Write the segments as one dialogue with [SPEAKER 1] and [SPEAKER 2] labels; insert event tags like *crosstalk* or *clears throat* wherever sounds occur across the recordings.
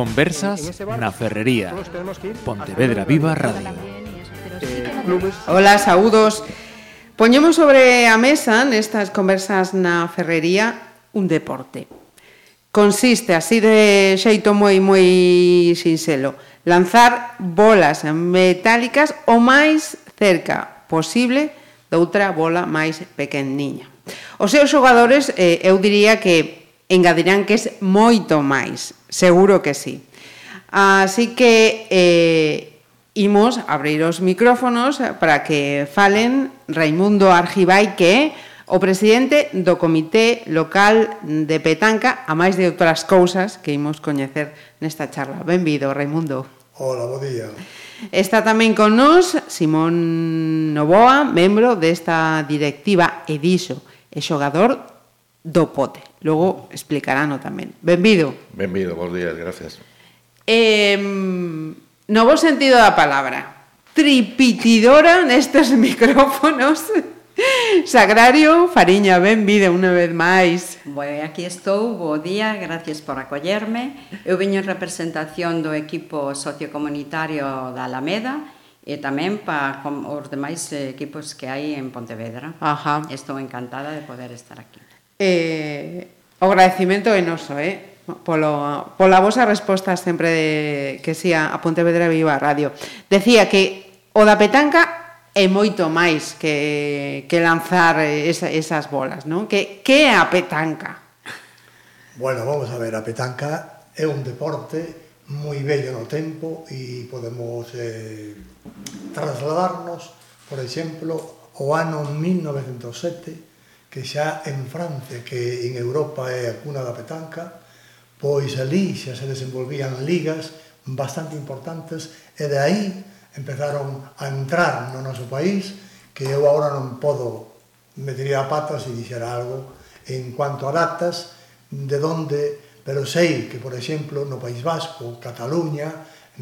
[SPEAKER 1] Conversas na Ferrería. Pontevedra Viva Radio.
[SPEAKER 2] Hola, saúdos. Poñemos sobre a mesa nestas conversas na Ferrería un deporte. Consiste así de xeito moi moi sinxelo, lanzar bolas metálicas o máis cerca posible doutra bola máis pequeniña. Os seus xogadores, eh, eu diría que engadirán que es moito máis. Seguro que sí. Así que eh, imos abrir os micrófonos para que falen Raimundo Argibaique, o presidente do Comité Local de Petanca, a máis de outras cousas que imos coñecer nesta charla. Benvido, Raimundo.
[SPEAKER 3] Hola, bo día.
[SPEAKER 2] Está tamén con nós Simón Novoa, membro desta directiva Ediso e xogador do Pote. Logo explicarano tamén. Benvido.
[SPEAKER 4] Benvido, bons días, gracias.
[SPEAKER 2] Eh, no bo sentido da palabra, tripitidora nestes *laughs* micrófonos. Sagrario, Fariña, benvida unha vez máis.
[SPEAKER 5] Bueno, aquí estou, bo día, gracias por acollerme. Eu veño en representación do equipo sociocomunitario da Alameda e tamén para os demais equipos que hai en Pontevedra.
[SPEAKER 2] Ajá.
[SPEAKER 5] Estou encantada de poder estar aquí
[SPEAKER 2] eh, o agradecimento é noso, eh? Polo, pola vosa resposta sempre de, que si a, a Pontevedra Viva Radio. Decía que o da petanca é moito máis que, que lanzar esa, esas bolas, non? Que, que é a petanca?
[SPEAKER 3] Bueno, vamos a ver, a petanca é un deporte moi bello no tempo e podemos eh, trasladarnos, por exemplo, ao ano 1907 que xa en Francia, que en Europa é a cuna da petanca, pois ali xa se desenvolvían ligas bastante importantes e de aí empezaron a entrar no noso país que eu agora non podo metería a pata se dixera algo en cuanto a datas de donde, pero sei que, por exemplo, no País Vasco, Cataluña,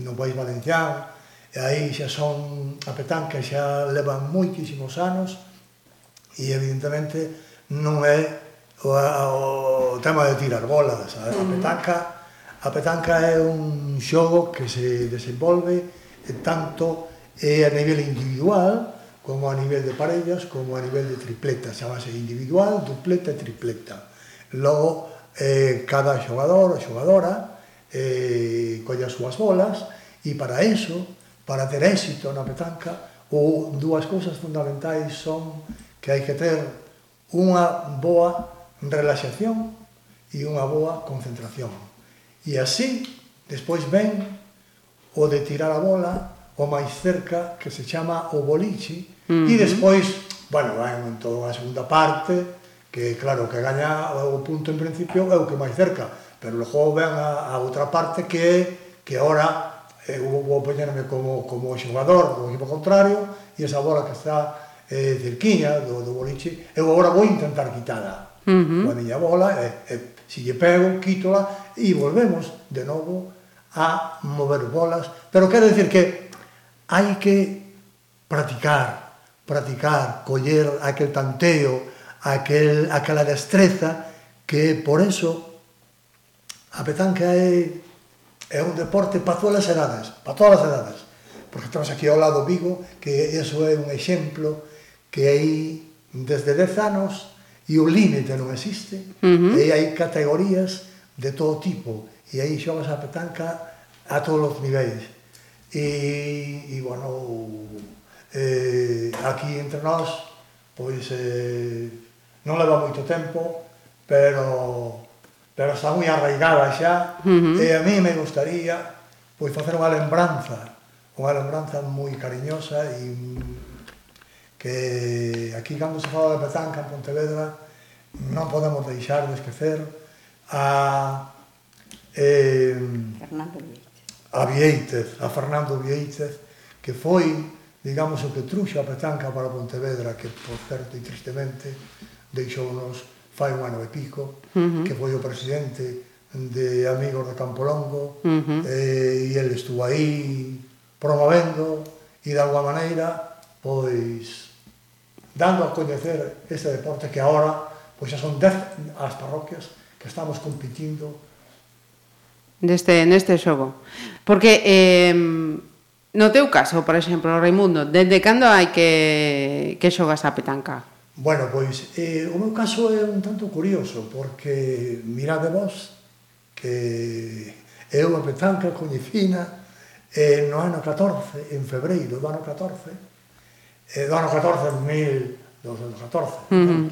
[SPEAKER 3] no País Valenciano, e aí xa son a petanca xa levan moitísimos anos, e evidentemente non é o, o tema de tirar bolas, a, a petanca a petanca é un xogo que se desenvolve tanto é a nivel individual como a nivel de parellas, como a nivel de tripleta, chamase individual, dupleta e tripleta. Logo, eh, cada xogador ou xogadora eh, colle as súas bolas e para iso, para ter éxito na petanca, ou dúas cousas fundamentais son que hai que ter unha boa relaxación e unha boa concentración. E así, despois ven o de tirar a bola o máis cerca que se chama o boliche uh -huh. e despois, bueno, ven en toda a segunda parte que claro que gaña o punto en principio é o que máis cerca, pero logo ven a, a outra parte que é que ahora eu eh, vou poñerme como, como xogador do equipo contrario e esa bola que está eh, cerquiña do, do boliche, eu agora vou intentar quitala. Uh -huh. Coa miña bola, eh, eh, e, e se lle pego, quítola, e volvemos de novo a mover bolas. Pero quero decir que hai que practicar, practicar, coller aquel tanteo, aquel, aquela destreza, que por eso a petanca é é un deporte para todas as edades, para todas as edades. Porque estamos aquí ao lado Vigo, que eso é un exemplo que hai desde 10 anos e o límite non existe, uh -huh. e hai categorías de todo tipo, e aí xogas a petanca a todos os niveis. E, e bueno, eh, aquí entre nós, pois eh, non leva moito tempo, pero pero está moi arraigada xa, uh -huh. e a mí me gustaría pois facer unha lembranza, unha lembranza moi cariñosa e que aquí cando se fala de petanca en Pontevedra non podemos deixar de esquecer a eh,
[SPEAKER 5] Fernando Vieitez.
[SPEAKER 3] a Vieitez, a Fernando Vieitez, que foi, digamos, o que truxo a petanca para Pontevedra, que, por certo, e tristemente, deixounos fai un ano e pico, uh -huh. que foi o presidente de Amigos de Campolongo, uh -huh. eh, e ele estuvo aí promovendo, e de alguma maneira, pois, dando a coñecer este deporte que agora pois xa son 10 as parroquias que estamos competindo
[SPEAKER 2] neste, neste xogo. Porque eh, no teu caso, por exemplo, Raimundo, desde cando hai que, que xogas a petanca?
[SPEAKER 3] Bueno, pois, eh, o meu caso é un tanto curioso, porque mirade vos que eu a petanca coñecina eh, no ano 14, en febreiro do ano 14, eh, do ano 14, 1214, mm.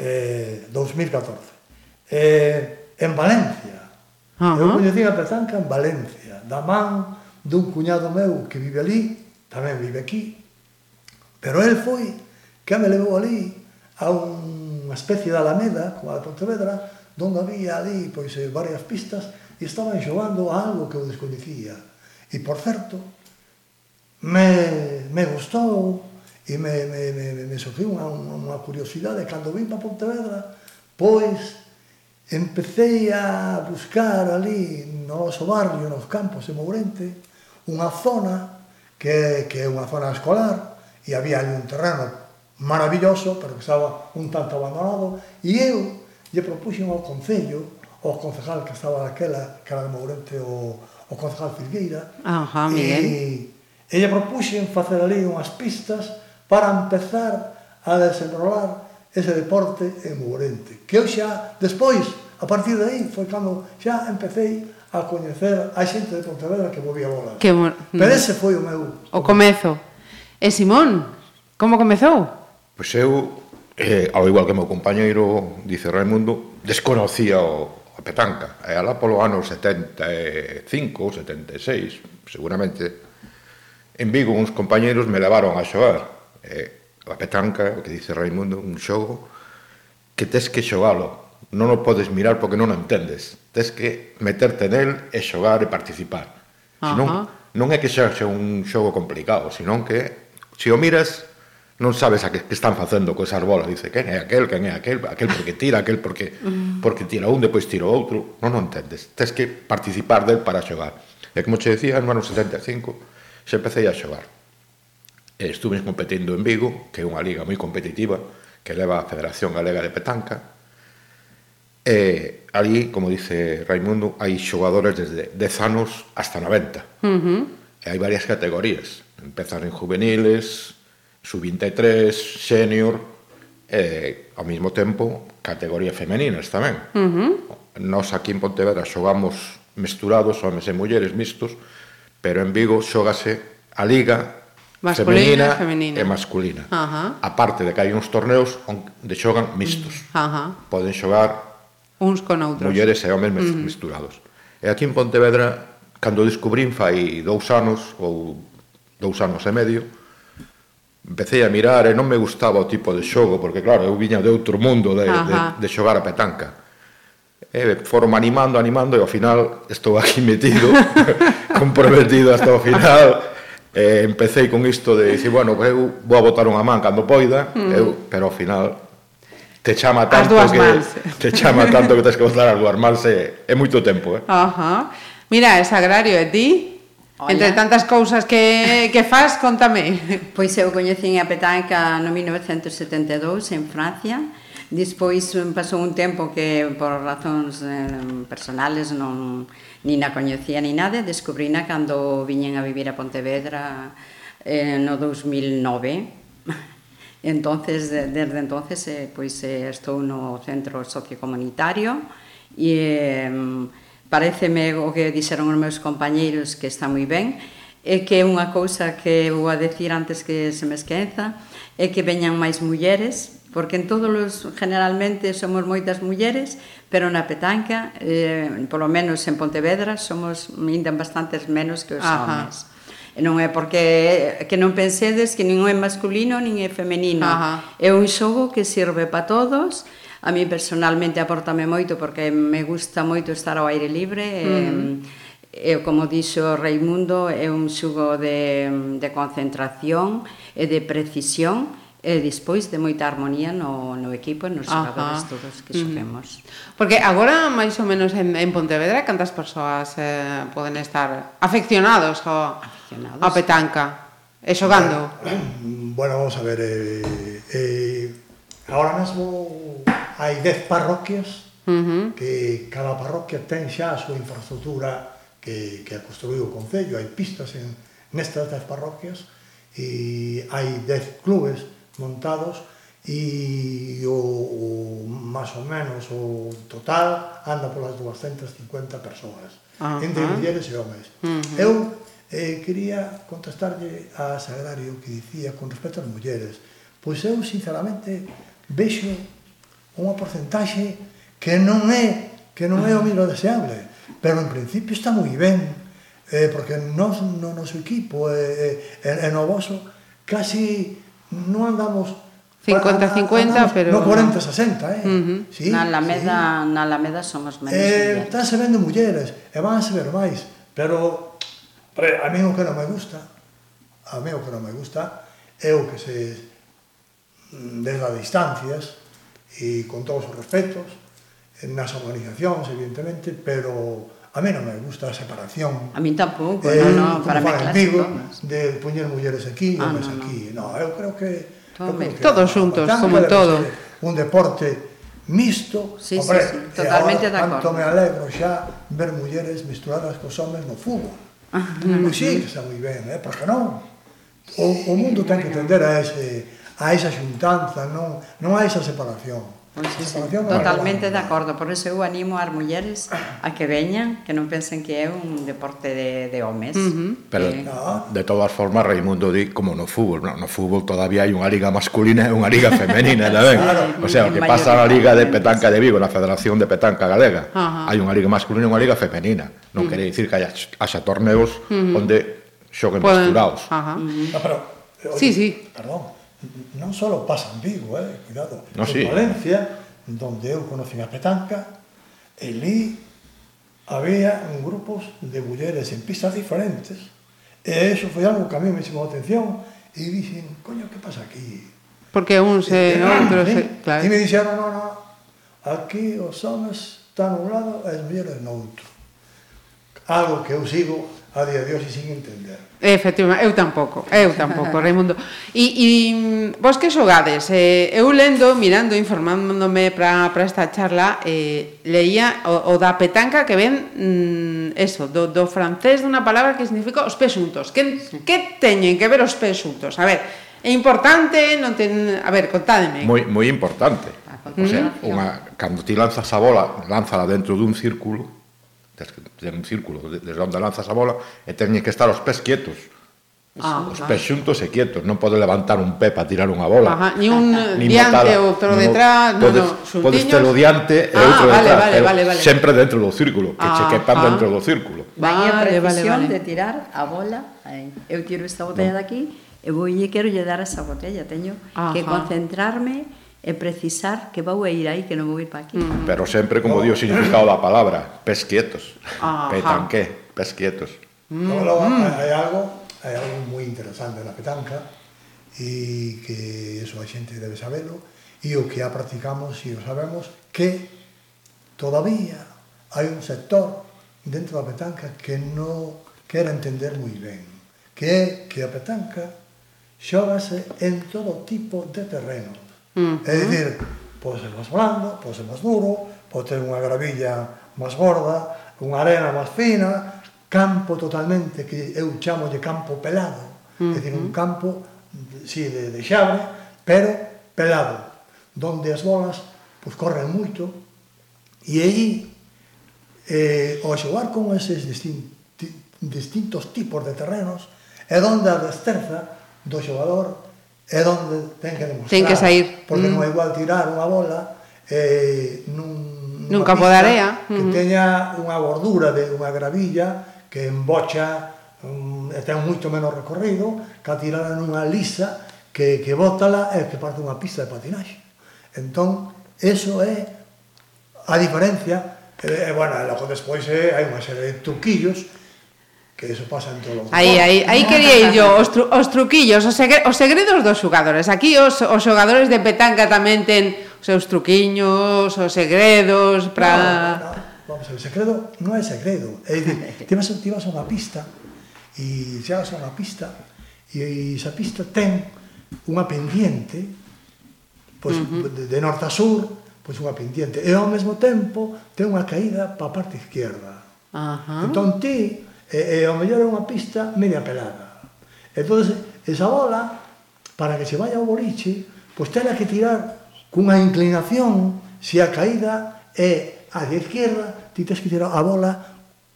[SPEAKER 3] eh, 2014. Eh, en Valencia. Uh -huh. Eu coñecín a Petanca en Valencia, da man dun cuñado meu que vive ali, tamén vive aquí, pero el foi que me levou ali a unha especie de alameda, como a de Pontevedra, donde había ali pois, eh, varias pistas e estaban xogando a algo que eu descoñecía. E, por certo, me, me gustou, E me, me, me, me sofriu unha, unha curiosidade. Cando vim para Pontevedra, pois empecé a buscar ali no noso barrio, nos campos de Mourente, unha zona que, que é unha zona escolar e había ali un terreno maravilloso, pero que estaba un tanto abandonado, e eu lle propuxen ao Concello, ao concejal que estaba daquela, que era de Mourente, o, o concejal Filgueira,
[SPEAKER 2] Ajá,
[SPEAKER 3] e, e lle propuxen facer ali unhas pistas para empezar a desenrolar ese deporte en Mourente. Que eu xa, despois, a partir de aí, foi cando xa empecéi a coñecer a xente de Pontevedra que movía bola.
[SPEAKER 2] Que mo...
[SPEAKER 3] Pero ese foi o meu...
[SPEAKER 2] O comezo. E Simón, como comezou?
[SPEAKER 4] Pois eu, eh, ao igual que meu compañeiro, dice Raimundo, desconocía o, a petanca. E alá polo ano 75 ou 76, seguramente, en Vigo uns compañeros me levaron a xogar eh, a petanca, o que dice Raimundo, un xogo que tes que xogalo, non o podes mirar porque non o entendes. Tes que meterte nel e xogar e participar. Senón, non é que xa xa un xogo complicado, senón que se o miras non sabes a que, que están facendo co esas bolas, dice, quen é aquel, quen é aquel, aquel porque tira, aquel porque mm. porque tira un, depois tira outro, non o entendes. Tes que participar del para xogar. E como che decía, no ano 75 xa empecé a xogar e competindo en Vigo, que é unha liga moi competitiva, que leva a Federación Galega de Petanca, e ali, como dice Raimundo, hai xogadores desde 10 anos hasta 90. Uh -huh. E hai varias categorías. Empezan en juveniles, sub-23, senior, e ao mesmo tempo categorías femeninas tamén. Uh -huh. Nos aquí en Pontevedra xogamos mesturados, homens e mulleres mixtos, pero en Vigo xógase a Liga Masculina, femenina, femenina. e masculina. Uh -huh. A parte de que hai uns torneos onde xogan mistos. Uh -huh. Poden xogar
[SPEAKER 2] uns con outros.
[SPEAKER 4] Mulleres e homes uh -huh. misturados. E aquí en Pontevedra, cando descubrín fai dous anos ou dous anos e medio, empecé a mirar e non me gustaba o tipo de xogo, porque claro, eu viña de outro mundo de, Ajá. de, de xogar a petanca. E foron animando, animando, e ao final estou aquí metido, *laughs* comprometido hasta o final, eh, empecé con isto de dicir, bueno, eu vou a botar unha man cando poida, mm. eu, pero ao final te chama tanto que mans. *laughs* te chama tanto que tens que botar as dúas mans é, é moito tempo, eh.
[SPEAKER 2] Ajá. Mira, é sagrario e ti? Hola. Entre tantas cousas que, que faz, contame. *laughs*
[SPEAKER 5] Pois eu coñecín a petanca no 1972 en Francia, Despois pasou un tempo que por razóns eh, personales non nin a coñecía ni nada, descubrina cando viñen a vivir a Pontevedra eh, no 2009. *laughs* Entonces, desde entonces, eh, pois eh, estou no centro sociocomunitario e eh, pareceme o que dixeron os meus compañeiros que está moi ben, e que unha cousa que vou a decir antes que se me esqueza é que veñan máis mulleres porque en todos os generalmente somos moitas mulleres, pero na petanca, eh, polo menos en Pontevedra, somos ainda bastantes menos que os Ajá. homens. E non é porque que non pensedes que nin é masculino nin é femenino. Ajá. É un xogo que sirve para todos. A mí personalmente aportame moito porque me gusta moito estar ao aire libre. Mm. E, e como dixo Raimundo, é un xogo de, de concentración e de precisión e despois de moita armonía no, no equipo e nos xogadores todos que sofemos.
[SPEAKER 2] Mm. Porque agora, máis ou menos, en, en Pontevedra, cantas persoas eh, poden estar afeccionados ao, afeccionados. a petanca e xogando? *clears throat*
[SPEAKER 3] Bueno, vamos a ver, eh, eh, agora mesmo hai 10 parroquias uh -huh. que cada parroquia ten xa a súa infraestructura que, que construiu o Concello, hai pistas en, nestas dez parroquias e hai 10 clubes montados e o, o máis ou menos o total anda polas 250 persoas, uh -huh. entre mulleres e homens. Uh -huh. Eu eh, quería contestarlle a Sagrario que dicía con respecto ás mulleres, pois eu sinceramente vexo unha porcentaxe que non é que non é o miro deseable, pero en principio está moi ben, eh, porque nos no noso equipo e eh, eh, no vosso casi non andamos
[SPEAKER 2] 50-50, pero...
[SPEAKER 3] No 40-60, eh? Uh -huh.
[SPEAKER 5] sí, na, Alameda, sí. na Alameda somos menos
[SPEAKER 3] eh, mulleres. Están se vendo mulleres, e van a se ver máis, pero pre, a mí o que non me gusta, a mí o que non me gusta, é o que se desde as distancias e con todos os respetos, nas organizacións, evidentemente, pero A mí non me gusta a separación.
[SPEAKER 5] A mí tampouco, eh, no, no, para mí
[SPEAKER 3] clásico. De poñer mulleres aquí ah, e no, aquí. No. no, eu creo que...
[SPEAKER 2] Todo creo que todos xuntos, como todo.
[SPEAKER 3] Un deporte misto,
[SPEAKER 5] sí, hombre, sí, sí, totalmente de
[SPEAKER 3] acordo. me alegro xa ver mulleres misturadas cos homens no fútbol. Ah, no, pois sí, que está moi ben, eh? porque non? O, o mundo ten que tender a, ese, a esa xuntanza, non, non a esa separación.
[SPEAKER 5] Pois, sí, sí, totalmente de acordo, por eso eu animo as mulleres a que veñan, que non pensen que é un deporte de, de homes. Uh -huh.
[SPEAKER 4] Pero,
[SPEAKER 5] que...
[SPEAKER 4] de todas formas, Raimundo di, como no fútbol, no, no fútbol todavía hai unha liga masculina e unha liga femenina, tamén. claro. O sea, o que pasa na liga de petanca de Vigo, na Federación de Petanca Galega, uh -huh. hai unha liga masculina e unha liga femenina. Non uh -huh. quere dicir que haya, haya torneos uh -huh. onde xoguen Pueden... mesturados. Uh
[SPEAKER 3] -huh. no, pero, oye, sí, sí. Perdón, non só pasa en Vigo, eh, cuidado, no, en sí. Valencia, donde eu conocen a petanca, e li había grupos de mulleres en pistas diferentes, e iso foi algo que a mí me chamou a atención, e dixen, coño, que pasa aquí?
[SPEAKER 2] Porque uns e, e outros...
[SPEAKER 3] E, ah, claro. e me dixeron, non, non, aquí os homens están un lado e as mulleres no outro. Algo que eu sigo a día de hoxe sin entender.
[SPEAKER 2] Efectivamente, eu tampouco, eu tampouco, *laughs* Raimundo. E, e vos que xogades? Eh, eu lendo, mirando, informándome para esta charla, eh, leía o, o da petanca que ven mm, eso, do, do francés dunha palabra que significa os pesuntos. Que, que teñen que ver os pesuntos? A ver, é importante, non ten... A ver, contádeme.
[SPEAKER 4] Moi, moi importante. Ah, o sea, unha, cando ti lanzas a bola, lánzala dentro dun círculo, tes que ter un círculo desde onde lanzas a bola e teñen que estar os pés quietos. Ah, os pés xuntos e quietos, non podes levantar un pé para tirar unha bola.
[SPEAKER 2] Ajá, ni un *laughs* ni diante, ou outro detrás, no, podes,
[SPEAKER 4] no, podes ter o diante e ah, outro
[SPEAKER 2] vale,
[SPEAKER 4] detrás,
[SPEAKER 2] vale, vale, vale.
[SPEAKER 4] sempre dentro do círculo, que ah, che quepan ah, dentro do círculo.
[SPEAKER 5] Vale, vale, vale, vale. de tirar a bola, aí. eu tiro esta botella no. daqui e vou e quero lle dar esa botella, teño Ajá. que concentrarme e precisar que vou a ir aí, que non vou ir para aquí.
[SPEAKER 4] Pero sempre, como dio o significado da palabra, pes quietos, Ajá. Petanque, pes quietos.
[SPEAKER 3] No, no, hai algo, hai algo moi interesante na petanca, e que eso a xente debe sabelo, e o que a practicamos e o sabemos, que todavía hai un sector dentro da petanca que non quere entender moi ben, que é que a petanca xógase en todo tipo de terreno -huh. É dicir, pode ser máis blando, pode ser máis duro, pode ter unha gravilla máis gorda, unha arena máis fina, campo totalmente, que eu chamo de campo pelado, uh -huh. é dicir, un mm-hmm. campo, si, sí, de, de xabre, pero pelado, donde as bolas pois, corren moito, e aí, eh, ao xogar con eses distintos, distintos tipos de terrenos, é donde a destreza do xogador é onde ten que demostrar.
[SPEAKER 2] Ten que sair.
[SPEAKER 3] Porque mm. non é mm. igual tirar unha bola eh, nun,
[SPEAKER 2] nun campo de area
[SPEAKER 3] que mm -hmm. teña unha gordura de unha gravilla que embocha um, e ten moito menos recorrido que a tirada nunha lisa que, que bótala e que parte unha pista de patinaxe. Entón, eso é a diferencia E, e bueno, logo despois eh, hai unha serie de truquillos que eso pasa en todos os
[SPEAKER 2] Aí, aí, aí quería yo os, tru, os truquillos, os, segre, os segredos dos xogadores. Aquí os, os xogadores de petanca tamén ten os seus truquiños, os segredos para... No,
[SPEAKER 3] no. Vamos, o segredo non é segredo. É dicir, *laughs* ti vas, ti vas a unha pista e chegas a unha pista e, e esa pista ten unha pendiente pois, uh -huh. de, de norte a sur, pois unha pendiente. E ao mesmo tempo ten unha caída para a parte izquierda.
[SPEAKER 2] Uh -huh.
[SPEAKER 3] Entón ti E, e ao mellor é unha pista media pelada. Entón, esa bola, para que se vaya ao boliche, pois tela que tirar cunha inclinación, se a caída é hacia a izquierda, ti tens que tirar a bola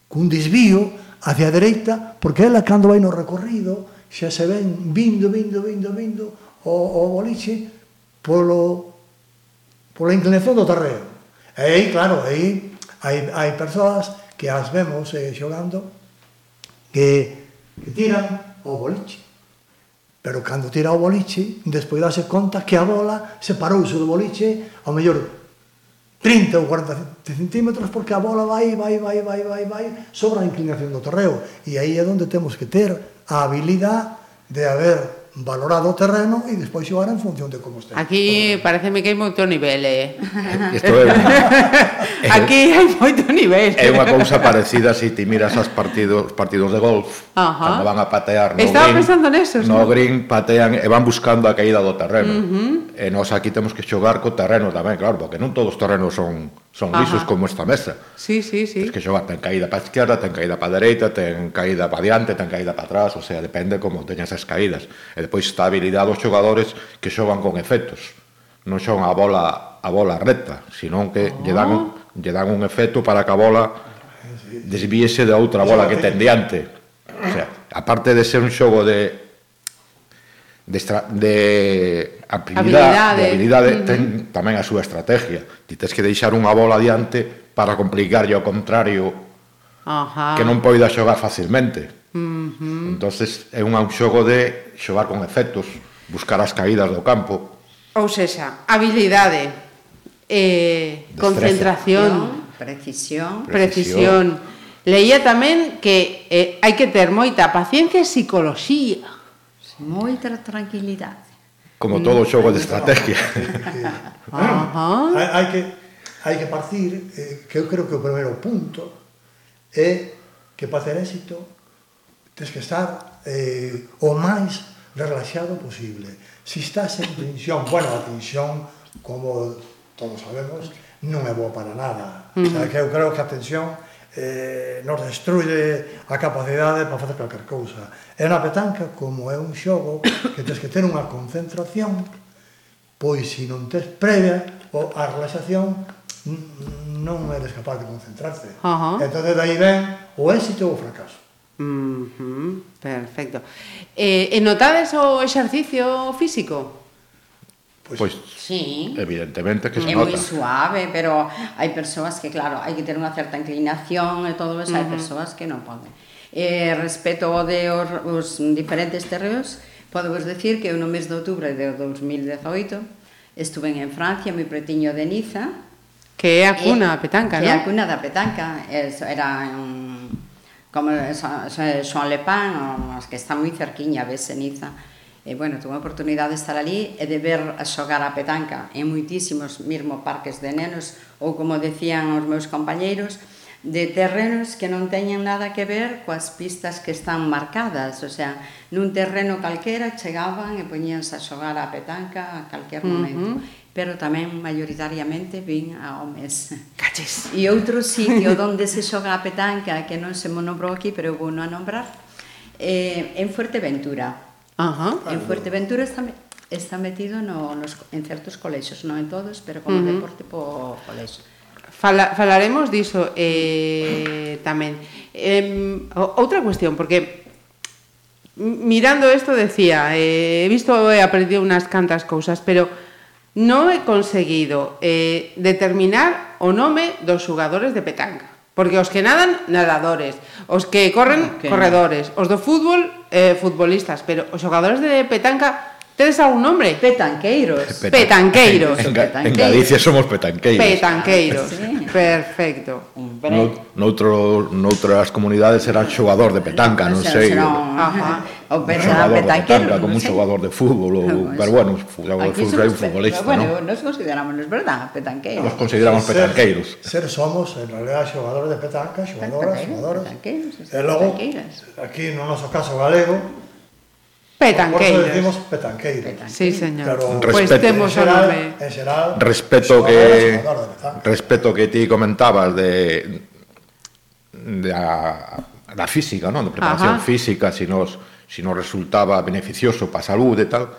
[SPEAKER 3] cun desvío hacia a dereita, porque ela cando vai no recorrido, xa se ven vindo, vindo, vindo, vindo o, o boliche polo pola inclinación do terreo. E aí, claro, aí hai, hai persoas que as vemos eh, xogando que, que tiran ao boliche. Pero cando tira o boliche, despois dase conta que a bola separouse do boliche ao mellor 30 ou 40 centímetros porque a bola vai, vai, vai, vai, vai, vai sobre a inclinación do torreo. E aí é onde temos que ter a habilidade de haber valorado o terreno e despois xogar en función de como este.
[SPEAKER 2] Aquí pareceme que hai moito nivel, eh?
[SPEAKER 4] Isto *laughs* é...
[SPEAKER 2] Aquí hai moito nivel.
[SPEAKER 4] É unha cousa parecida se si ti miras as partidos, partidos de golf,
[SPEAKER 2] Ajá.
[SPEAKER 4] cando van a patear no
[SPEAKER 2] Estaba
[SPEAKER 4] green,
[SPEAKER 2] pensando nesos,
[SPEAKER 4] no,
[SPEAKER 2] no
[SPEAKER 4] green patean e van buscando a caída do terreno. Uh -huh. E nós aquí temos que xogar co terreno tamén, claro, porque non todos os terrenos son son
[SPEAKER 2] Ajá.
[SPEAKER 4] lisos como esta mesa.
[SPEAKER 2] Sí, sí, sí.
[SPEAKER 4] Tens que xogar, ten caída para a esquerda, ten caída para a dereita, ten caída para diante, ten caída para atrás, o sea, depende como teñas as caídas. E depois está a habilidade dos xogadores que xogan con efectos. Non son a bola a bola recta, senón que oh. lle dan un, oh. lle dan un efecto para que a bola desvíese da de outra bola que ten diante. O sea, aparte de ser un xogo de de, estra, de habilidade,
[SPEAKER 2] habilidade.
[SPEAKER 4] de habilidade mm -hmm. ten tamén a súa estrategia. Ti tes que deixar unha bola diante para complicarlle ao contrario
[SPEAKER 2] Ajá.
[SPEAKER 4] que non poida xogar facilmente. Uh -huh. entonces é un, xogo de xogar con efectos, buscar as caídas do campo.
[SPEAKER 2] Ou sexa, habilidade, eh,
[SPEAKER 4] Destreza.
[SPEAKER 2] concentración,
[SPEAKER 5] precisión,
[SPEAKER 2] precisión. precisión. Leía tamén que eh, hai que ter moita paciencia e psicoloxía.
[SPEAKER 5] Moita tranquilidade.
[SPEAKER 4] Como todo xogo de estrategia. *laughs*
[SPEAKER 2] Ajá.
[SPEAKER 3] Hai, hai que hai que partir eh, que eu creo que o primeiro punto é que para ter éxito Tens que estar eh, o máis relaxado posible. Si estás en tensión, bueno, a tensión, como todos sabemos, non é boa para nada. Uh -huh. O sea, que eu creo que a tensión eh, nos destruye a capacidade para facer calquer cousa. É na petanca, como é un xogo, que tens que ter unha concentración, pois se non tes previa ou a relaxación, non eres capaz de concentrarte.
[SPEAKER 2] Uh -huh.
[SPEAKER 3] Entón, aí ven o éxito ou o fracaso.
[SPEAKER 2] Uh -huh, perfecto. Eh, e notades o exercicio físico?
[SPEAKER 3] Pois,
[SPEAKER 4] pois
[SPEAKER 5] sí.
[SPEAKER 4] evidentemente que se
[SPEAKER 5] é
[SPEAKER 4] nota.
[SPEAKER 5] É moi suave, pero hai persoas que, claro, hai que ter unha certa inclinación e todo eso, uh -huh. hai persoas que non poden. Eh, respecto ao de os, os diferentes terreos, podo vos decir que eu no mes de outubro de 2018 estuve en Francia, moi pretiño de Niza,
[SPEAKER 2] Que é a cuna da petanca, non?
[SPEAKER 5] Que é a cuna da petanca, Eso era un como Joan Lepán, as que está moi cerquiña, a en E, bueno, tuve a oportunidade de estar ali e de ver a xogar a petanca en moitísimos mesmo parques de nenos ou, como decían os meus compañeiros, de terrenos que non teñen nada que ver coas pistas que están marcadas, o sea, nun terreno calquera chegaban e poñíanse a xogar a petanca a calquer momento. Uh -huh pero tamén maioritariamente vin a homes.
[SPEAKER 2] Caches. *laughs*
[SPEAKER 5] E outro sitio onde se xoga a petanca, que non se monobrou aquí, pero eu vou non a nombrar, eh, en Fuerteventura.
[SPEAKER 2] Ajá.
[SPEAKER 5] En Fuerteventura está, está metido no, nos, en certos colexios, non en todos, pero como uh -huh. deporte po colexio.
[SPEAKER 2] Fala, falaremos diso eh, tamén. Eh, outra cuestión, porque mirando isto decía, eh, he visto e aprendido unhas cantas cousas, pero non he conseguido eh, determinar o nome dos xugadores de petanca. Porque os que nadan, nadadores. Os que corren,
[SPEAKER 5] ah, okay.
[SPEAKER 2] corredores. Os do fútbol, eh, futbolistas. Pero os xogadores de petanca, tedes algún nombre?
[SPEAKER 5] Petanqueiros.
[SPEAKER 4] Peta
[SPEAKER 2] petanqueiros.
[SPEAKER 4] En, en,
[SPEAKER 5] en
[SPEAKER 4] Galicia somos petanqueiros.
[SPEAKER 2] Petanqueiros.
[SPEAKER 5] Ah, sí.
[SPEAKER 2] Perfecto.
[SPEAKER 5] Hombre.
[SPEAKER 4] No, noutro, noutras comunidades será xogador de petanca, ah,
[SPEAKER 5] non
[SPEAKER 4] sei.
[SPEAKER 5] Será un...
[SPEAKER 2] Ajá.
[SPEAKER 5] O pensaban
[SPEAKER 4] petanqueros. Como un xogador de fútbol, ou, pero bueno, xogador de fútbol é un futbolista,
[SPEAKER 5] bueno,
[SPEAKER 4] non?
[SPEAKER 5] nos consideramos, é verdad, petanqueiros.
[SPEAKER 4] Nos consideramos petanqueiros.
[SPEAKER 3] Ser somos, en realidad, xogadores de petanca, xogadoras, xogadoras.
[SPEAKER 5] Petanqueiros,
[SPEAKER 3] e logo, aquí no noso caso galego,
[SPEAKER 2] Petanqueiros.
[SPEAKER 3] Por eso decimos petanqueiros.
[SPEAKER 5] petanqueiros.
[SPEAKER 2] Sí, señor.
[SPEAKER 3] Pero
[SPEAKER 4] pues
[SPEAKER 2] temos o nome.
[SPEAKER 3] En xeral,
[SPEAKER 4] respeto que respeto que ti comentabas de da da física, non, de preparación
[SPEAKER 2] Ajá.
[SPEAKER 4] física, si nos si non resultaba beneficioso para a saúde e tal,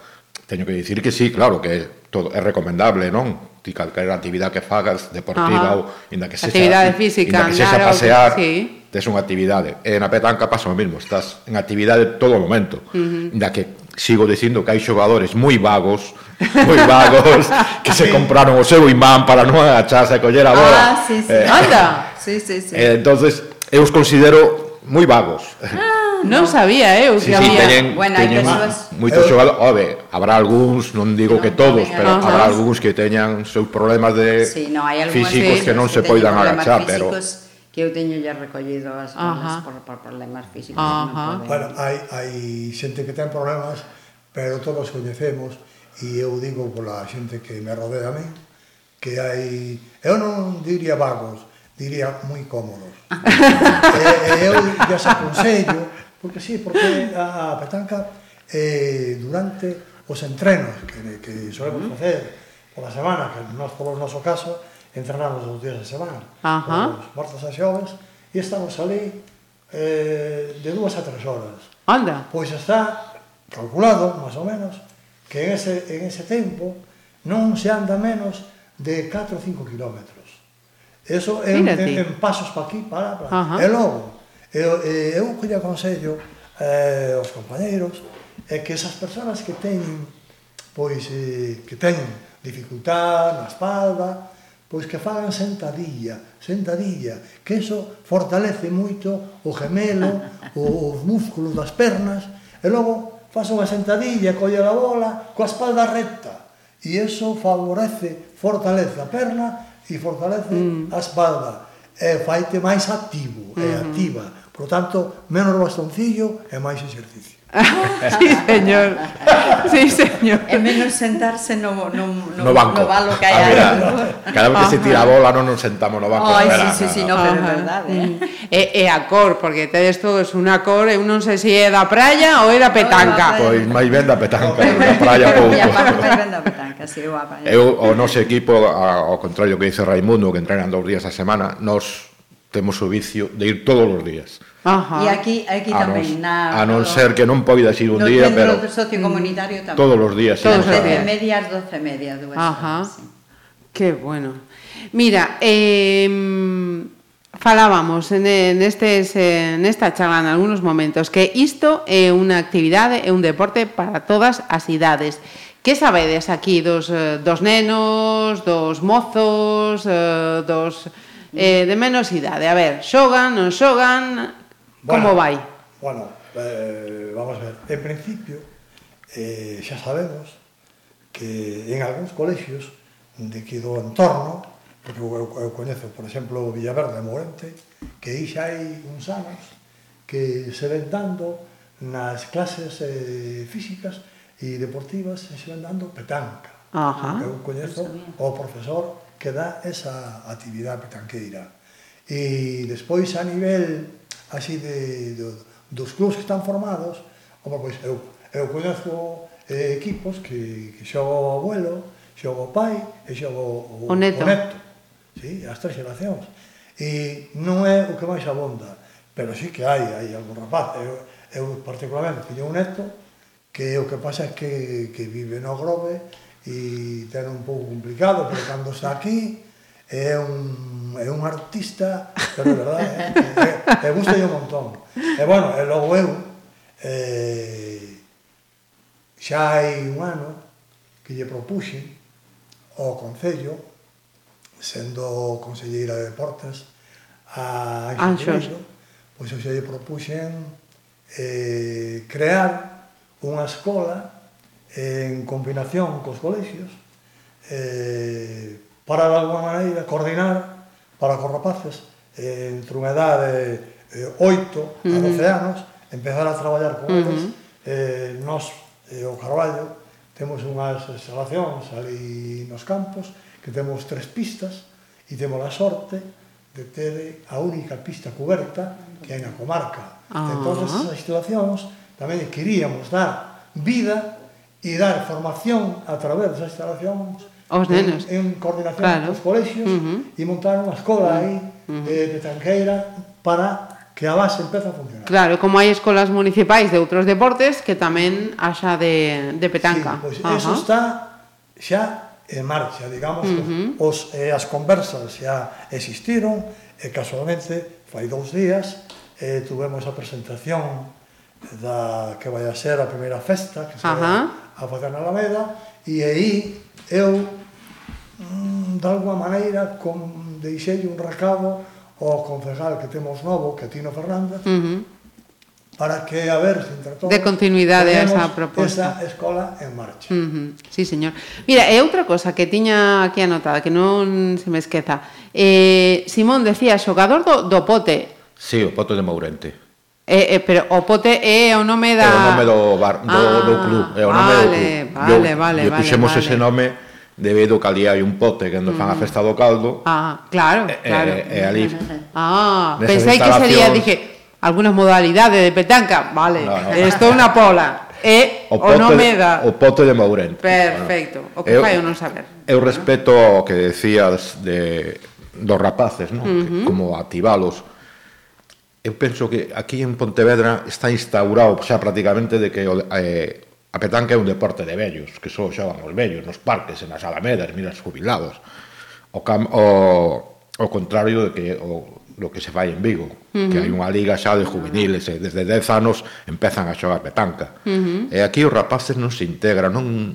[SPEAKER 4] teño que dicir que sí, claro, que todo é recomendable, non? Ti calquera actividade que fagas, deportiva
[SPEAKER 2] Ajá.
[SPEAKER 4] ou inda que sexa
[SPEAKER 2] actividade física,
[SPEAKER 4] inda que sexa
[SPEAKER 2] claro,
[SPEAKER 4] pasear, que,
[SPEAKER 2] sí.
[SPEAKER 4] tes unha actividade. E na petanca pasa o mesmo, estás en actividade todo o momento. Uh -huh. Inda que sigo dicindo que hai xogadores moi vagos, moi vagos, que se *laughs* compraron o seu imán para non agacharse a coller a bola.
[SPEAKER 5] Ah, sí, sí.
[SPEAKER 4] Eh,
[SPEAKER 2] Anda. *laughs*
[SPEAKER 5] Sí, sí, sí.
[SPEAKER 4] Eh, entonces, eu os considero moi vagos.
[SPEAKER 2] Ah Non sabía eh, eu que
[SPEAKER 4] sí,
[SPEAKER 2] había.
[SPEAKER 4] Sí, teñen,
[SPEAKER 5] bueno,
[SPEAKER 4] teñen
[SPEAKER 5] persoas...
[SPEAKER 4] moitos xogadores, ove, habrá algúns, non digo
[SPEAKER 5] no,
[SPEAKER 4] que todos,
[SPEAKER 5] no,
[SPEAKER 4] pero
[SPEAKER 2] no,
[SPEAKER 4] habrá
[SPEAKER 2] algúns
[SPEAKER 4] que teñan seus problemas de
[SPEAKER 5] sí, no, hai
[SPEAKER 4] físicos
[SPEAKER 2] sí,
[SPEAKER 4] que non se poidan agachar, pero
[SPEAKER 5] que eu teño ya recollido as
[SPEAKER 2] colas
[SPEAKER 5] por, por problemas físicos.
[SPEAKER 2] Ajá.
[SPEAKER 5] No
[SPEAKER 3] bueno, hai, hai xente que ten problemas, pero todos coñecemos, e eu digo pola xente que me rodea a mí, que hai, eu non diría vagos, diría moi cómodos. e, e eu xa aconsello Porque sí, porque a, a petanca eh, durante os entrenos que, que solemos uh -huh. facer pola semana, que nós polo noso caso entrenamos os días da semana,
[SPEAKER 2] Ajá.
[SPEAKER 3] os martes e xoves, e estamos ali eh, de dúas a tres horas.
[SPEAKER 2] Anda.
[SPEAKER 3] Pois está calculado, máis ou menos, que en ese, en ese tempo non se anda menos de 4 ou 5 kilómetros. Eso en, en, en pasos para aquí, para, para.
[SPEAKER 2] Ajá.
[SPEAKER 3] E logo, Eu, eh, eu que lle aconsello eh, aos compañeiros é que esas persoas que teñen pois eh, que teñen dificultad na espalda, pois que fagan sentadilla, sentadilla, que eso fortalece moito o gemelo, o, os músculos das pernas, e logo faz unha sentadilla, colle a bola, coa espalda recta, e eso favorece, fortalece a perna e fortalece mm. a espalda, e faite máis activo, uh e activa, Por tanto, menos bastoncillo e máis exercicio. *laughs*
[SPEAKER 2] sí, señor. Sí, señor.
[SPEAKER 5] E menos sentarse no, no, no,
[SPEAKER 4] no banco.
[SPEAKER 5] No valo que hai.
[SPEAKER 4] Ah,
[SPEAKER 5] no.
[SPEAKER 4] cada vez que se tira a bola non nos sentamos no banco.
[SPEAKER 5] Ai,
[SPEAKER 4] oh,
[SPEAKER 5] sí, sí, sí,
[SPEAKER 4] no,
[SPEAKER 5] pero é verdade. Eh? Mm.
[SPEAKER 2] E, e a cor, porque tedes todos unha cor, eu non sei se é da praia ou é da petanca.
[SPEAKER 4] Pois máis ben da petanca, da praia pouco.
[SPEAKER 5] Máis ben da petanca, sí, eu a praia.
[SPEAKER 4] Eu, o noso equipo, ao contrario que dice Raimundo, que entrenan dous días a semana, nos temos o vicio de ir todos os días.
[SPEAKER 2] Ajá.
[SPEAKER 5] E aquí, aquí
[SPEAKER 4] a
[SPEAKER 5] tamén. Nos, na,
[SPEAKER 4] a non ser que non poidas ir un
[SPEAKER 5] no
[SPEAKER 4] día, pero...
[SPEAKER 5] No sociocomunitario tamén.
[SPEAKER 4] Todos os días.
[SPEAKER 2] Todos os días.
[SPEAKER 5] medias, doce media, dúas.
[SPEAKER 2] Ajá.
[SPEAKER 5] Horas, sí.
[SPEAKER 2] Que bueno. Mira, eh, falábamos en, en, estes, en esta charla en algunos momentos que isto é unha actividade, é un deporte para todas as idades. Que sabedes aquí dos, eh, dos nenos, dos mozos, eh, dos eh, de menos idade. A ver, xogan, non xogan, bueno, como vai?
[SPEAKER 3] Bueno, eh, vamos a ver, en principio, eh, xa sabemos que en algúns colexios de que do entorno, porque eu, eu, eu coñezo, por exemplo, Villaverde de Mourente, que aí xa hai uns anos que se ven dando nas clases eh, físicas e deportivas se ven dando petanca.
[SPEAKER 2] Ajá.
[SPEAKER 3] Eu coñezo o profesor que dá esa actividade petanqueira. E despois a nivel así de, de dos clubs que están formados, como pois eu, eu coñezo eh, equipos que, que xogo o abuelo, xogo o pai e xogo o,
[SPEAKER 2] o neto.
[SPEAKER 3] O neto sí, as tres xeracións. E non é o que máis abonda, pero sí que hai, hai algún rapaz. Eu, eu particularmente teño un neto que o que pasa é que, que vive no Grove e ten un pouco complicado, pero cando está aquí é un, é un artista, pero de verdade, é, é, é gusta un montón. E bueno, e logo eu, eh, xa hai un ano que lle propuxe ao Concello, sendo Conselleira de Deportes, a Anxo Anxo. pois xa lle propuxen eh, crear unha escola en combinación cos colexios, eh, para de alguma maneira coordinar para cos rapaces eh, entre unha edade eh, 8 a 12 anos, empezar a traballar con eles. Uh -huh. eh, nos, eh, o Carballo, temos unhas instalacións ali nos campos, que temos tres pistas, e temos a sorte de ter a única pista coberta que hai na comarca.
[SPEAKER 2] Ah.
[SPEAKER 3] Entón, esas instalacións tamén queríamos dar vida e dar formación a través das instalacións
[SPEAKER 2] aos nenos
[SPEAKER 3] en, en coordinación
[SPEAKER 2] claro.
[SPEAKER 3] cos colexios uh -huh. e montar unha escola aí uh -huh. eh, de tanqueira para que a base empeza a funcionar.
[SPEAKER 2] Claro, como hai escolas municipais de outros deportes que tamén haxa de, de petanca.
[SPEAKER 3] Sí, pois pues, uh -huh. eso está xa en marcha, digamos, uh -huh. os, eh, as conversas xa existiron, e casualmente, fai dous días, eh, tuvemos a presentación da que vai a ser a primeira festa que se uh -huh. a facer na Alameda e aí eu mm, de alguma maneira con, deixei un recado ao concejal que temos novo, que Tino Fernández, uh -huh. para que, a ver, se todos,
[SPEAKER 2] de continuidade a esa proposta.
[SPEAKER 3] Esa escola en marcha.
[SPEAKER 2] Uh -huh. Sí, señor. Mira, é outra cosa que tiña aquí anotada, que non se me esqueza. Eh, Simón decía, xogador do, do pote.
[SPEAKER 4] Sí, o pote de Mourente.
[SPEAKER 2] Eh, eh, pero o pote eh, é o nome da...
[SPEAKER 4] É o nome do bar, do, ah, do club, é o nome
[SPEAKER 2] vale,
[SPEAKER 4] do club.
[SPEAKER 2] Vale,
[SPEAKER 4] yo,
[SPEAKER 2] vale, yo
[SPEAKER 4] vale. puxemos
[SPEAKER 2] vale.
[SPEAKER 4] ese nome debido que ali hai un pote que nos fan a mm. festa do caldo.
[SPEAKER 2] Ah, claro,
[SPEAKER 4] eh, eh,
[SPEAKER 2] claro.
[SPEAKER 4] E eh, ali...
[SPEAKER 2] Ah, pensei que sería, dije, algunas modalidades de petanca, vale, no, no. é unha pola. E o, o nome da...
[SPEAKER 4] O pote de Maurente.
[SPEAKER 2] Perfecto, bueno, o que fai eu non saber.
[SPEAKER 4] Eu respeto o que decías de, dos rapaces, non? Uh -huh. Que, como activalos eu penso que aquí en Pontevedra está instaurado xa prácticamente de que eh, a petanca é un deporte de vellos, que só xogan os vellos nos parques, nas alamedas, mira, jubilados. O, cam, o, o contrario de que o, lo que se fai en Vigo, uh -huh. que hai unha liga xa de juveniles, e desde 10 anos empezan a xogar petanca. Uh -huh. E aquí os rapaces non se integran, non...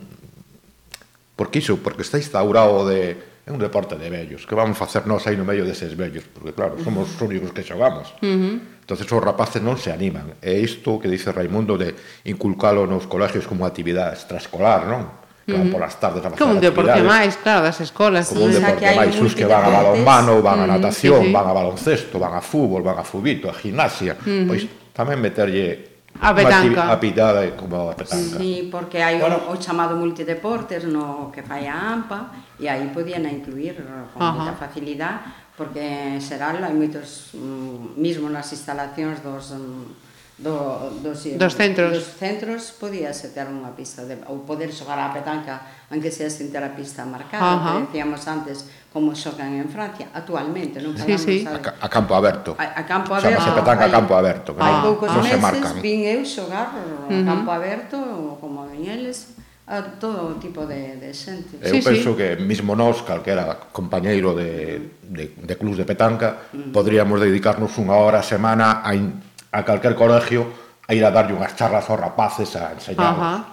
[SPEAKER 4] Por que iso? Porque está instaurado de É un deporte de vellos. Que vamos facer nós aí no medio deses vellos? Porque, claro, somos os únicos que xogamos. Uh -huh. entonces os rapaces non se animan. É isto que dice Raimundo de inculcalo nos colegios como actividade extraescolar, non? Que van polas tardes a facer
[SPEAKER 2] Como un deporte máis, claro, das escolas.
[SPEAKER 4] Como un deporte máis. Os que van a balonmano, van uh -huh. a natación, sí, sí. van a baloncesto, van a fútbol, van a fubito, a gimnasia. Uh -huh. Pois tamén meterlle
[SPEAKER 2] A petanca.
[SPEAKER 4] A pitada como a petanca.
[SPEAKER 5] Sí, porque hai bueno. o, o chamado multideportes no que fai a AMPA e aí podían incluir con Ajá. moita facilidade porque será hai moitos mm, mismo nas instalacións dos mm, do, dos,
[SPEAKER 2] dos centros
[SPEAKER 5] dos centros podía ter unha pista de, ou poder xogar a petanca aunque sea sin ter a pista marcada uh -huh. que decíamos antes como xogan en Francia actualmente non
[SPEAKER 2] sí, sí.
[SPEAKER 4] A, a campo aberto
[SPEAKER 5] a, a campo aberto
[SPEAKER 4] chamase petanca a campo aberto
[SPEAKER 5] que ah, poucos ah. meses vin eu xogar a uh -huh. campo aberto como a eles, a todo tipo de, de xente.
[SPEAKER 4] Eu sí, penso sí. que mismo nós, calquera compañeiro de, de, de clubs de petanca, mm. podríamos dedicarnos unha hora a semana a, in, a calquer colegio a ir a darlle unhas charlas aos rapaces a enseñarlos.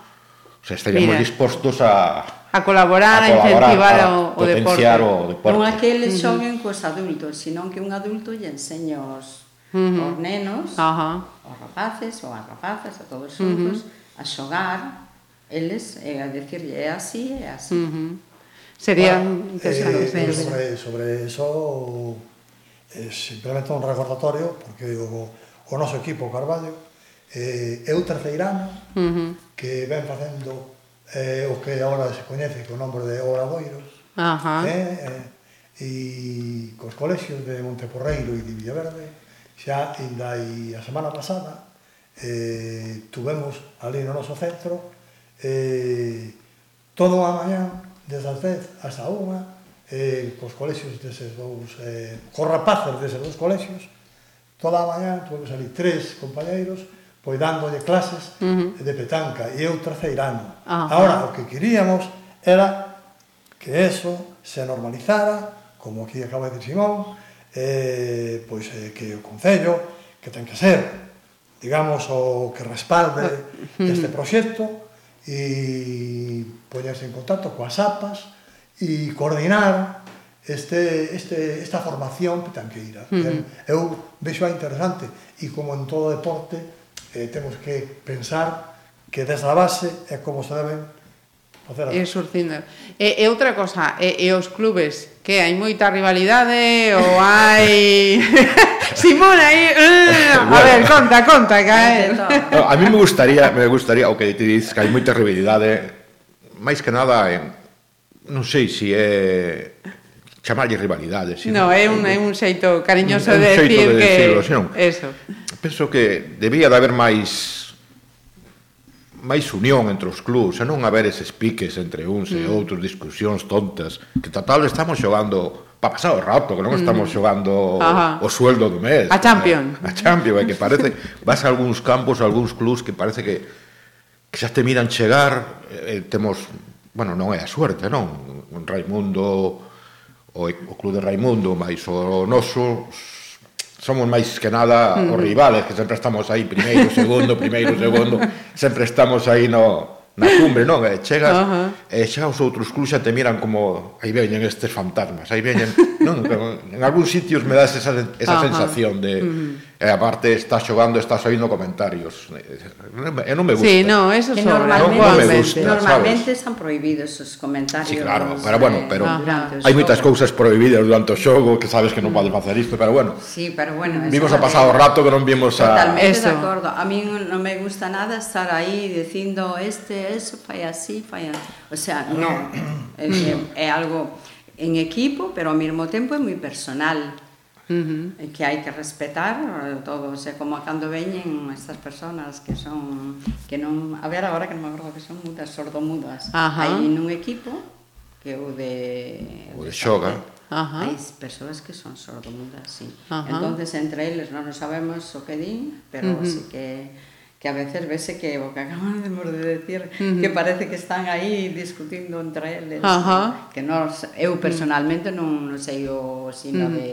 [SPEAKER 4] O sea, estaríamos Mira, dispostos a...
[SPEAKER 2] A colaborar, a, colaborar, a incentivar a, o, o deporte.
[SPEAKER 4] o deporte.
[SPEAKER 5] Non é que eles xoguen uh -huh. cos adultos, senón que un adulto lle enseña os, uh -huh. os nenos, Ajá. os rapaces ou as rapaces, a todos xuntos, uh -huh. a xogar, eles, e a decirlle é así, é así. Uh -huh.
[SPEAKER 2] Sería bueno, interesante.
[SPEAKER 3] Eh, sobre, sobre eso, eh, simplemente un recordatorio, porque digo, o noso equipo Carballo, eh, é un terceirano uh -huh. que ven facendo eh, o que agora se coñece co nombre de Obradoiros, uh -huh. eh, eh, e cos colexios de Monteporreiro e de Villaverde, xa inda aí a semana pasada, eh, tuvemos ali no noso centro eh, toda a mañá desde as 10 hasta a 1 eh, cos colexios deses dous eh, cos rapaces deses dous colexios toda a mañá tuvemos ali tres compañeiros pois dándolle clases uh -huh. de petanca e eu terceirano. -huh. Ahora, o que queríamos era que eso se normalizara, como aquí acaba de decir Simón, eh, pois eh, que o Concello, que ten que ser, digamos, o que respalde uh -huh. este proxecto, e poñerse en contacto coas APAS, e coordinar este, este, esta formación que ten que ir. Uh -huh. Eu vexo a interesante e como en todo deporte eh, temos que pensar que desde a base é como se deben facer
[SPEAKER 2] as surcindo. E, e outra cosa, e, e os clubes que hai moita rivalidade ou hai *laughs* Simón aí, uh, bueno. a ver, conta, conta que
[SPEAKER 4] no, a mí me gustaría, me gustaría o que te dices que hai moita rivalidade, máis que nada en non sei se si é chamarlle
[SPEAKER 2] rivalidades. No, é un, é un xeito cariñoso un, de un xeito decir de que...
[SPEAKER 4] Decirlo,
[SPEAKER 2] eso.
[SPEAKER 4] Penso que debía de haber máis máis unión entre os clubs, e non haber eses piques entre uns mm. e outros, discusións tontas, que total estamos xogando pa pasar o rato, que non mm. estamos xogando Ajá. o, sueldo do mes.
[SPEAKER 2] A Champion. Eh?
[SPEAKER 4] A Champion, que parece, vas a algúns campos, a algúns clubs que parece que, que xa te miran chegar, eh, temos, bueno, non é a suerte, non? Un Raimundo, o, o Club de Raimundo, mais o noso somos máis que nada os mm. rivales, que sempre estamos aí primeiro, segundo, primeiro, segundo, sempre estamos aí no, na cumbre, non? E chegas, uh -huh. e xa os outros clubs xa te miran como aí veñen estes fantasmas, aí veñen, non, *laughs* en algúns sitios me das esa, esa uh -huh. sensación de uh -huh. E aparte estás xogando, estás oindo comentarios. E non me gusta.
[SPEAKER 2] Sí, no, eso
[SPEAKER 5] que normalmente, non me gusta, normalmente sabes? están prohibidos os comentarios.
[SPEAKER 4] Sí, claro, pero bueno, pero hai moitas cousas prohibidas durante o xogo que sabes que non podes facer isto, pero bueno.
[SPEAKER 5] Sí, pero bueno,
[SPEAKER 4] vimos a pasado rato que non vimos
[SPEAKER 5] a Totalmente eso. de acordo. A mí non me gusta nada estar aí dicindo este, eso, fai así, fai así. O sea, no. é, é algo en equipo, pero ao mesmo tempo é moi personal. Uh -huh. e que hai que respetar eh, todo, o sea, como cando veñen estas personas que son que non, a ver agora que non me acordo que son mudas, sordomudas. Uh -huh. Hai nun equipo que o de
[SPEAKER 4] o de xoga.
[SPEAKER 5] Ajá. Hai persoas que son sordomudas, sí. Ajá. Entonces entre eles non sabemos o que din, pero uh -huh. sí que que a veces vese que o que acabamos de decir uh -huh. que parece que están aí discutindo entre eles, Ajá. que non eu personalmente non, non sei o sino uh -huh. de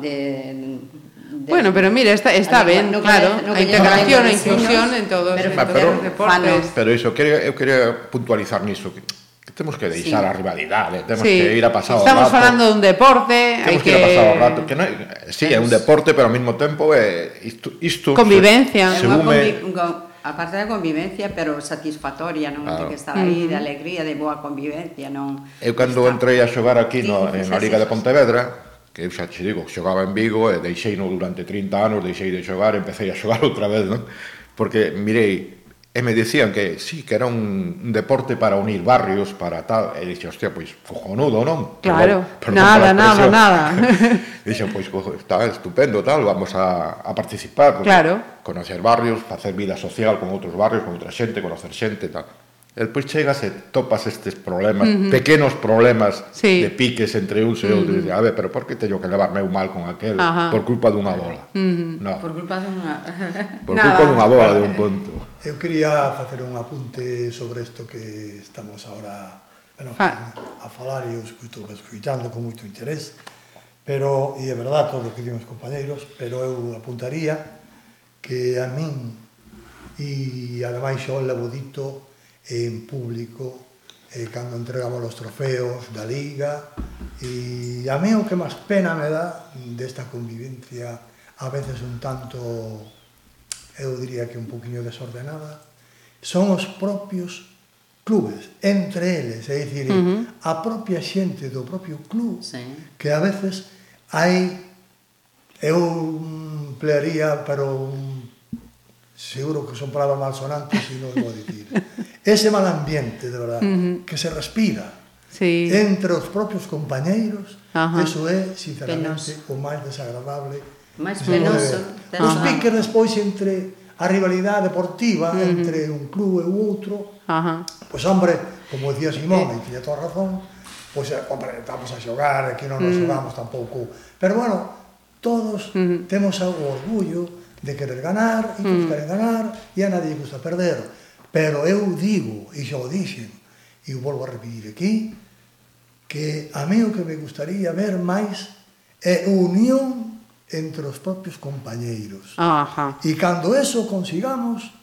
[SPEAKER 5] De,
[SPEAKER 2] de, bueno, pero mira, está, está ben, no claro, no a integración, a inclusión en todos, pero, en todos pero, os deportes.
[SPEAKER 4] Pero iso, quería, eu quería puntualizar niso, que, que temos que deixar sí. a rivalidade, temos sí. que ir a pasado Estamos
[SPEAKER 2] rato. falando dun deporte,
[SPEAKER 4] temos hai que... que ir a pasado rato, que non, sí, é un deporte, pero ao mesmo tempo é isto, isto
[SPEAKER 2] convivencia.
[SPEAKER 5] Se, se convi... aparte da convivencia, pero satisfactoria, non claro. Que estar aí de alegría, de boa convivencia, non.
[SPEAKER 4] Eu cando entrei a xogar aquí no, sí, en a Liga de Pontevedra, que eu xa te digo, xogaba en Vigo e deixei no durante 30 anos, deixei de xogar, empecé a xogar *laughs* outra vez, non? Porque mirei, e me dicían que sí, que era un, un deporte para unir barrios, para tal, e dixe, hostia, pois cojonudo, non?
[SPEAKER 2] Claro, perdón, perdón nada, nada, nada. *laughs*
[SPEAKER 4] dixe, pois está estupendo, tal, vamos a, a participar, pues,
[SPEAKER 2] claro.
[SPEAKER 4] conocer barrios, facer vida social con outros barrios, con outra xente, conocer xente, tal. E pois chegas e topas estes problemas, uh -huh. pequenos problemas sí. de piques entre uns e outros. Uh -huh. A ver, pero por que teño que levar meu mal con aquel Ajá. por culpa dunha bola? Uh -huh.
[SPEAKER 5] no. Por culpa dunha... *laughs*
[SPEAKER 4] por Nada. culpa dunha bola de un punto.
[SPEAKER 3] Eu quería facer un apunte sobre isto que estamos ahora bueno, ah. a falar e eu escuto, escutando con moito interés, pero, e é verdade todo o que dimos compañeiros, pero eu apuntaría que a min, e ademais xo levo dito en público e cando entregamos os trofeos da Liga e a mí o que máis pena me dá desta convivencia a veces un tanto eu diría que un poquinho desordenada son os propios clubes, entre eles, é dicir, uh -huh. a propia xente do propio club sí. que a veces hai eu plearía, pero seguro que son palabras malsonantes e non vou dicir ese mal ambiente, de verdad, uh -huh. que se respira sí. entre os propios compañeiros, Ajá. Eso é, sinceramente, Penoso. o máis desagradable.
[SPEAKER 5] Máis penoso.
[SPEAKER 3] Os piques despois entre a rivalidade deportiva uh -huh. entre un club e outro, Ajá. pois, pues, hombre, como dicía Simón, eh. e tiña toda razón, pois, pues, eh, hombre, estamos a xogar, aquí non nos mm. xogamos tampouco. Pero, bueno, todos mm. temos o orgullo de querer ganar, e mm. querer ganar, e a nadie gusta perder. Pero eu digo, e xa o dixen, e o volvo a repetir aquí, que a mí o que me gustaría ver máis é unión entre os propios compañeiros.
[SPEAKER 2] Ajá.
[SPEAKER 3] E cando eso consigamos,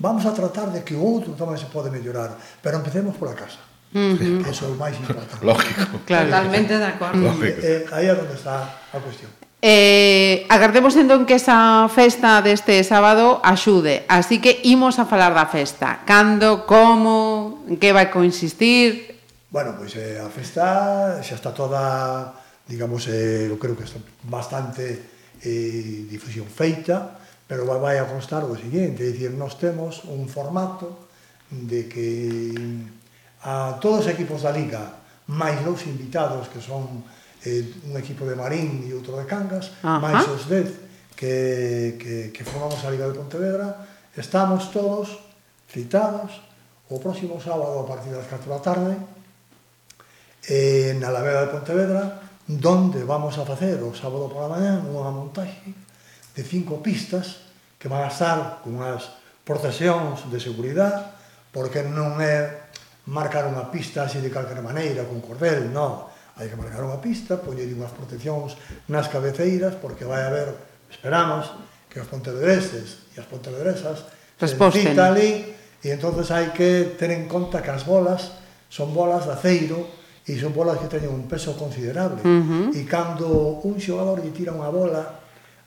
[SPEAKER 3] vamos a tratar de que o outro tamén se pode mellorar, pero empecemos pola casa. Uh -huh. Eso é o máis importante.
[SPEAKER 4] Lógico.
[SPEAKER 5] Claro. Totalmente de acordo.
[SPEAKER 3] E, eh, aí é onde está a cuestión.
[SPEAKER 2] Eh, agardemos entón que esa festa deste sábado axude Así que imos a falar da festa. Cando, como, en que vai consistir?
[SPEAKER 3] Bueno, pois eh, a festa xa está toda Digamos, eh, eu creo que está bastante eh, difusión feita Pero vai a constar o seguinte É dicir, nós temos un formato De que a todos os equipos da Liga Máis os invitados que son eh, un equipo de Marín e outro de Cangas, Ajá. máis os 10 que, que, que formamos a Liga de Pontevedra, estamos todos citados o próximo sábado a partir das 4 da tarde eh, na Alameda de Pontevedra donde vamos a facer o sábado pola mañá unha montaxe de cinco pistas que van a estar con as proteccións de seguridade porque non é marcar unha pista así de calquera maneira con cordel, non hai que marcar unha pista, poñer unhas proteccións nas cabeceiras, porque vai haber, esperamos, que os pontevedreses e as pontevedresas
[SPEAKER 2] Resposten.
[SPEAKER 3] ali, e entonces hai que ter en conta que as bolas son bolas de aceiro e son bolas que teñen un peso considerable.
[SPEAKER 2] Uh -huh.
[SPEAKER 3] E cando un xogador lle tira unha bola,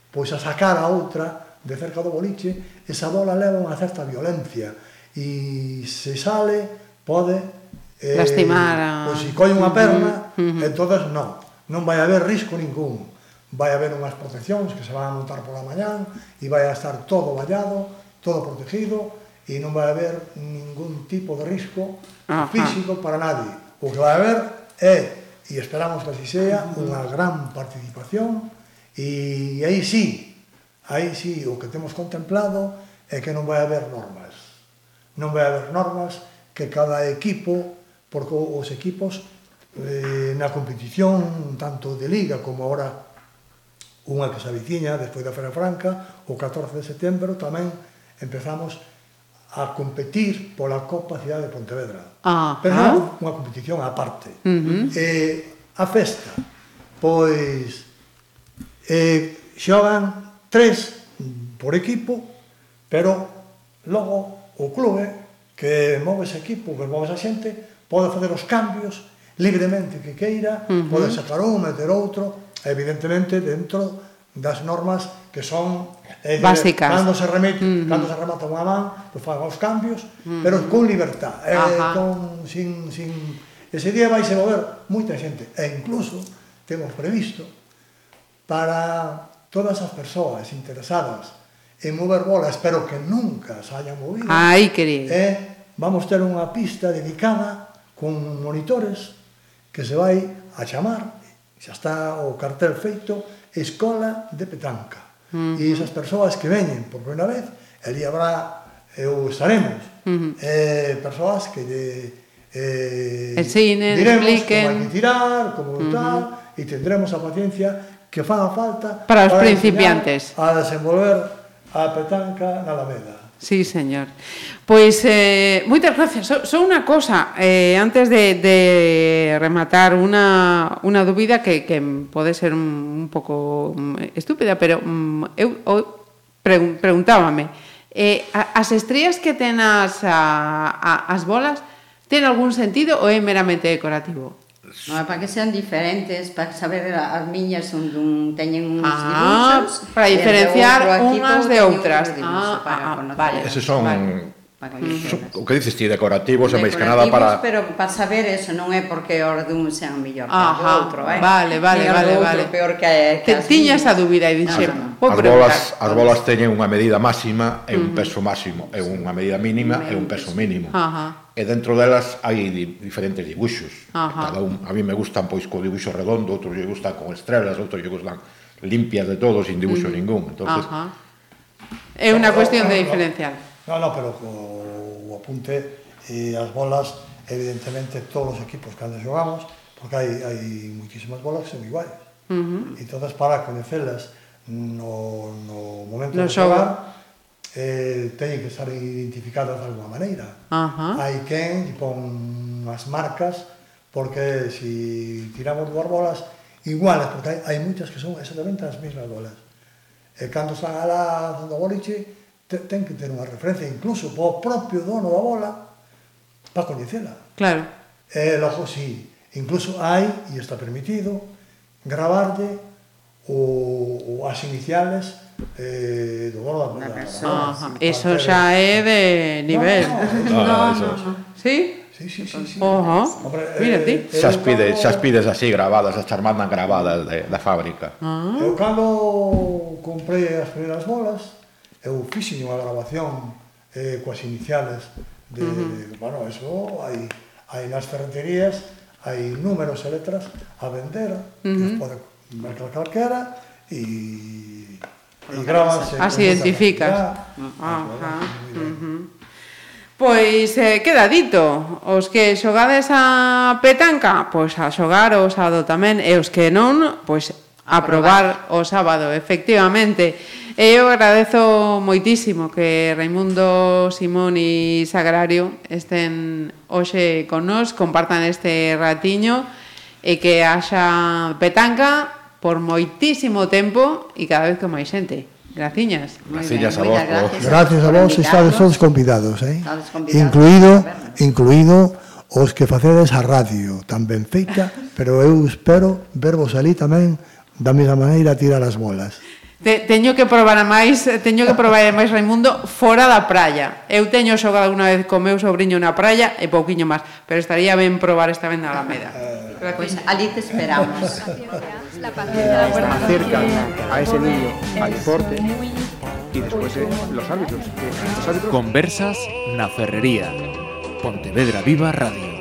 [SPEAKER 3] pois a sacar a outra de cerca do boliche, esa bola leva unha certa violencia e se sale pode
[SPEAKER 2] eh, lastimar a...
[SPEAKER 3] Pois se coi unha perna, uh -huh. entonces e non. Non vai haber risco ningún. Vai haber unhas proteccións que se van a montar pola mañán e vai a estar todo vallado, todo protegido e non vai haber ningún tipo de risco Ajá. físico para nadie. O que vai haber é, e esperamos que así sea, unha gran participación e aí sí, aí sí, o que temos contemplado é que non vai haber normas. Non vai haber normas que cada equipo porque os equipos eh, na competición tanto de Liga como ahora unha que se aviciña despois da Feira Franca, o 14 de setembro tamén empezamos a competir pola Copa Cidade de Pontevedra.
[SPEAKER 2] Ah,
[SPEAKER 3] Pero ah. unha competición aparte.
[SPEAKER 2] Uh -huh.
[SPEAKER 3] eh, a festa, pois eh, xogan tres por equipo, pero logo o clube que move ese equipo, que move esa xente, pode facer os cambios libremente que queira, uh -huh. pode sacar un, meter outro, evidentemente dentro das normas que son
[SPEAKER 2] eh, básicas.
[SPEAKER 3] Cando se remite, uh -huh. cando se remata unha man, pois pues, fagan os cambios, uh -huh. pero con libertad, eh, con sin sin ese día vai se mover moita xente e incluso temos previsto para todas as persoas interesadas en mover bolas, espero que nunca se hayan movido.
[SPEAKER 2] Aí querido.
[SPEAKER 3] Eh, vamos ter unha pista dedicada con monitores que se vai a chamar, xa está o cartel feito, Escola de Petranca. Uh -huh. E esas persoas que veñen por primeira vez, ali habrá, eu estaremos, uh -huh. eh, persoas que lle eh,
[SPEAKER 2] Enseñen,
[SPEAKER 3] diremos
[SPEAKER 2] expliquen.
[SPEAKER 3] como hai que tirar, como uh -huh. tal, e tendremos a paciencia que faga falta
[SPEAKER 2] para os para principiantes
[SPEAKER 3] a desenvolver a petanca na Alameda.
[SPEAKER 2] Sí, señor. Pois, eh, moitas gracias. Só so, so unha cosa, eh, antes de, de rematar unha, unha dúbida que, que pode ser un, un pouco mm, estúpida, pero um, eu o, pregun, preguntábame, eh, as estrías que ten as, a, a, as bolas ten algún sentido ou é meramente decorativo?
[SPEAKER 5] No, para que sean diferentes, para saber as miñas son dun teñen uns
[SPEAKER 2] ah,
[SPEAKER 5] dibuxos,
[SPEAKER 2] para diferenciar unhas de outras. Ah, ah,
[SPEAKER 5] para
[SPEAKER 2] ah, ah vale.
[SPEAKER 4] Eses son
[SPEAKER 2] vale
[SPEAKER 4] para coñecelas. O que dices ti, decorativos, e máis que nada para...
[SPEAKER 5] pero para saber eso, non é porque hora dun sean mellor que o outro, eh?
[SPEAKER 2] Vale, vale, vale, vale.
[SPEAKER 5] peor que, que
[SPEAKER 2] Te, tiñas a dúbida e dixe,
[SPEAKER 4] no, no. As bolas, as bolas teñen unha medida máxima e un peso máximo, e unha medida mínima e un peso mínimo.
[SPEAKER 2] Ajá.
[SPEAKER 4] E dentro delas hai di, diferentes dibuixos.
[SPEAKER 2] Ajá.
[SPEAKER 4] Cada un, a mí me gustan pois co dibuixo redondo, outros lle gustan con estrelas, outros lle gustan limpias de todo, sin dibuixo mm. ningún. Entonces,
[SPEAKER 2] Ajá. É unha cuestión de diferencial.
[SPEAKER 3] No, no, pero co, o apunte e as bolas, evidentemente, todos os equipos cando xogamos, porque hai, hai muitísimas bolas que son iguais.
[SPEAKER 2] Uh -huh.
[SPEAKER 3] Entón, para coñecelas no, no momento
[SPEAKER 2] no
[SPEAKER 3] de xogar, eh, teñen que estar identificadas de alguma maneira.
[SPEAKER 2] Uh -huh.
[SPEAKER 3] Hai quen pon as marcas, porque si tiramos dúas bolas, iguales, porque hai, hai moitas que son exactamente as mesmas bolas. E cando están alá dando boliche, ten que ter unha referencia, incluso o propio dono da bola para coñecela.
[SPEAKER 2] Claro.
[SPEAKER 3] E logo si, incluso hai, e está permitido, gravarlle o, o as iniciales eh, do dono da
[SPEAKER 5] bola.
[SPEAKER 2] Ah, eso xa é de nivel.
[SPEAKER 4] No, no, no, no, no.
[SPEAKER 2] Sí?
[SPEAKER 3] Sí, sí, sí, sí.
[SPEAKER 2] Ojo.
[SPEAKER 3] Hombre,
[SPEAKER 2] Mira ti.
[SPEAKER 3] Eh,
[SPEAKER 4] xas xa xas pides así grabadas, as charmandan grabadas de, da fábrica.
[SPEAKER 2] Ah.
[SPEAKER 3] Eu cando comprei as primeiras bolas, eu fixen unha grabación eh, coas iniciales de, uh -huh. bueno, eso hai, hai nas ferreterías, hai números e letras a vender, uh -huh. que os pode mercar calquera, e, e gravanse.
[SPEAKER 2] As identificas.
[SPEAKER 3] Ah,
[SPEAKER 2] Pois eh, queda dito, os que xogades a petanca, pois a xogar o sábado tamén, e os que non, pois a probar o sábado, efectivamente. E eu agradezo moitísimo que Raimundo Simón e Sagrario estén hoxe con nós, compartan este ratiño e que haxa petanca por moitísimo tempo e cada vez con máis xente. Graciñas.
[SPEAKER 4] Graciñas a vos.
[SPEAKER 3] Gracias, gracias a vos, estades todos convidados, eh? Convidados, incluído, incluído os que facedes a radio, tan ben feita, pero eu espero vervos ali tamén da mesma maneira tirar as bolas.
[SPEAKER 2] Te, teño que probar a máis, eh, teño que probar a máis Raimundo fora da praia. Eu teño xogado unha vez co meu sobrinho na praia e pouquiño máis, pero estaría ben probar esta vez na Alameda.
[SPEAKER 5] Pois pues, ali te esperamos. *laughs*
[SPEAKER 6] La acercan a ese niño al deporte y después eh, los árbitros. Eh, los árbitros.
[SPEAKER 1] Conversas na Ferrería. Pontevedra Viva Radio.